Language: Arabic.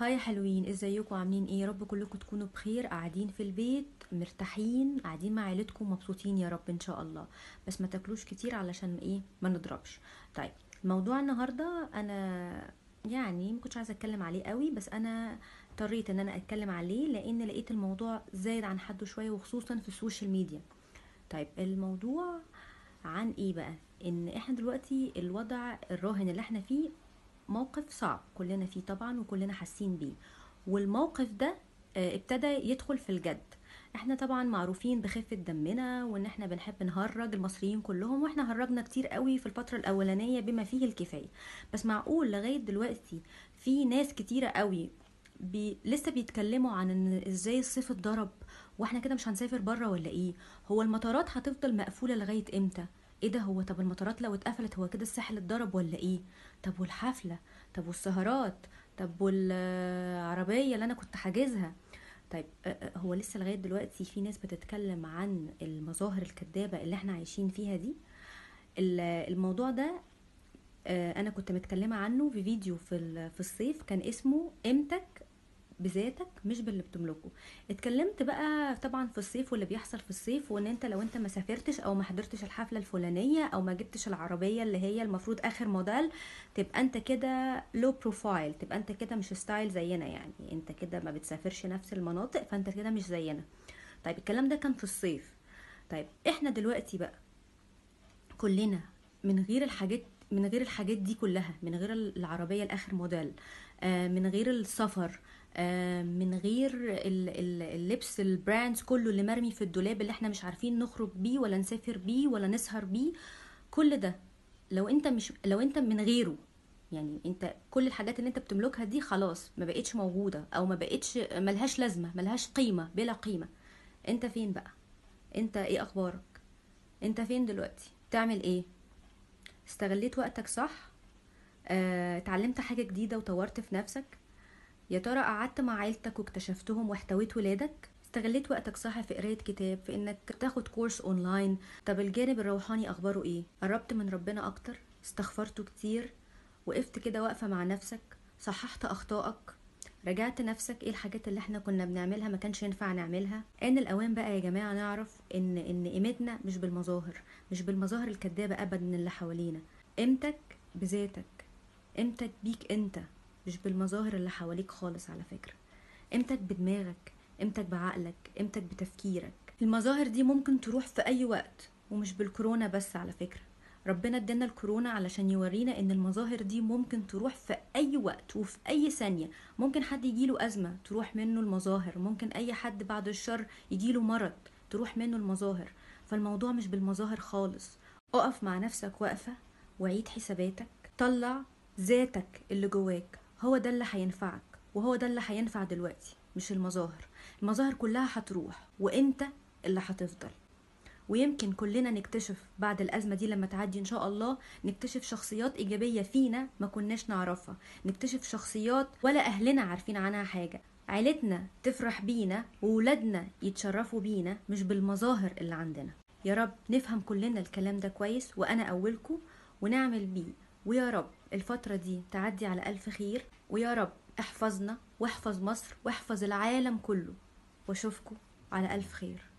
hi حلوين إزيكم؟ عاملين إيه؟ يا رب كلكم تكونوا بخير. قاعدين في البيت مرتاحين قاعدين مع عيلتكم مبسوطين يا رب إن شاء الله. بس ما تاكلوش كتير علشان إيه؟ ما نضربش. طيب موضوع النهارده أنا يعني ما كنتش عايزة أتكلم عليه قوي بس أنا اضطريت إن أنا أتكلم عليه لأن لقيت الموضوع زايد عن حده شوية وخصوصا في ال social media. طيب الموضوع عن إيه بقى؟ إن إحنا دلوقتي الوضع الراهن اللي إحنا فيه موقف صعب كلنا فيه طبعا وكلنا حاسين بيه. والموقف ده آه، ابتدى يدخل في الجد. إحنا طبعا معروفين بخفة دمنا وإن إحنا بنحب نهرج المصريين كلهم وإحنا هرجنا كتير قوي في الفترة الأولانية بما فيه الكفاية. بس معقول لغاية دلوقتي في ناس كتيرة قوي بي... لسه بيتكلموا عن إن إزاي الصيف اتضرب وإحنا كده مش هنسافر بره ولا إيه؟ هو المطارات هتفضل مقفولة لغاية إمتى؟ إيه ده هو؟ طب المطارات لو اتقفلت هو كده الساحل اتضرب ولا إيه؟ طب والحفلة؟ طب والسهرات؟ طب والعربية اللي أنا كنت حاجزها؟ طيب هو لسه لغاية دلوقتي في ناس بتتكلم عن المظاهر الكدابة اللي إحنا عايشين فيها دي؟ ال- الموضوع ده أنا كنت متكلمة عنه في فيديو في ال- في الصيف كان اسمه قيمتك بذاتك مش باللي بتملكه. اتكلمت بقى طبعا في الصيف واللي بيحصل في الصيف وإن أنت لو أنت ما سافرتش أو ما حضرتش الحفلة الفلانية أو ما جبتش العربية اللي هي المفروض آخر موديل تبقى أنت كده low profile تبقى أنت كده مش style زينا يعني. أنت كده ما بتسافرش نفس المناطق فأنت كده مش زينا. طيب الكلام ده كان في الصيف. طيب إحنا دلوقتي بقى كلنا من غير الحاجات من غير الحاجات دي كلها من غير العربية الآخر موديل آه، من غير السفر من غير ال- ال- اللبس ال brands كله اللي مرمي في الدولاب اللي إحنا مش عارفين نخرج بيه ولا نسافر بيه ولا نسهر بيه. كل ده لو انت مش لو انت من غيره يعني انت كل الحاجات اللي انت بتملكها دي خلاص ما بقتش موجودة أو ما بقتش ملهاش لازمة ملهاش قيمة بلا قيمة. انت فين بقى؟ انت إيه أخبارك؟ انت فين دلوقتي؟ تعمل إيه؟ استغليت وقتك صح؟ آه، اتعلمت حاجة جديدة وطورت في نفسك؟ يا ترى قعدت مع عيلتك واكتشفتهم واحتويت ولادك؟ استغليت وقتك صح في قراية كتاب في إنك تاخد course online طب الجانب الروحاني أخباره إيه؟ قربت من ربنا أكتر؟ استغفرته كتير؟ وقفت كده واقفة مع نفسك؟ صححت أخطائك؟ رجعت نفسك؟ إيه الحاجات اللي إحنا كنا بنعملها ما كانش ينفع نعملها؟ آن الأوان بقى يا جماعة نعرف إن إن قيمتنا مش بالمظاهر مش بالمظاهر الكدابة ابدا اللي حوالينا. قيمتك بذاتك. قيمتك بيك أنت. مش بالمظاهر اللي حواليك خالص على فكرة. قيمتك بدماغك قيمتك بعقلك قيمتك بتفكيرك. المظاهر دي ممكن تروح في أي وقت ومش بالكورونا بس على فكرة. ربنا ادانا الكورونا علشان يورينا إن المظاهر دي ممكن تروح في أي وقت وفي أي ثانية. ممكن حد يجيله أزمة تروح منه المظاهر. ممكن أي حد بعد الشر يجيله مرض تروح منه المظاهر. فالموضوع مش بالمظاهر خالص. اقف مع نفسك واقفة وعيد حساباتك. طلع ذاتك اللي جواك. هو ده اللي هينفعك وهو ده اللي هينفع دلوقتي مش المظاهر. المظاهر كلها هتروح وانت اللي هتفضل. ويمكن كلنا نكتشف بعد الأزمة دي لما تعدي إن شاء الله نكتشف شخصيات إيجابية فينا ما كناش نعرفها. نكتشف شخصيات ولا أهلنا عارفين عنها حاجة. عيلتنا تفرح بينا وولادنا يتشرفوا بينا مش بالمظاهر اللي عندنا. يا رب نفهم كلنا الكلام ده كويس وأنا أولكم ونعمل بيه. ويا رب الفترة دي تعدي على ألف خير ويا رب احفظنا واحفظ مصر واحفظ العالم كله وأشوفكم على ألف خير.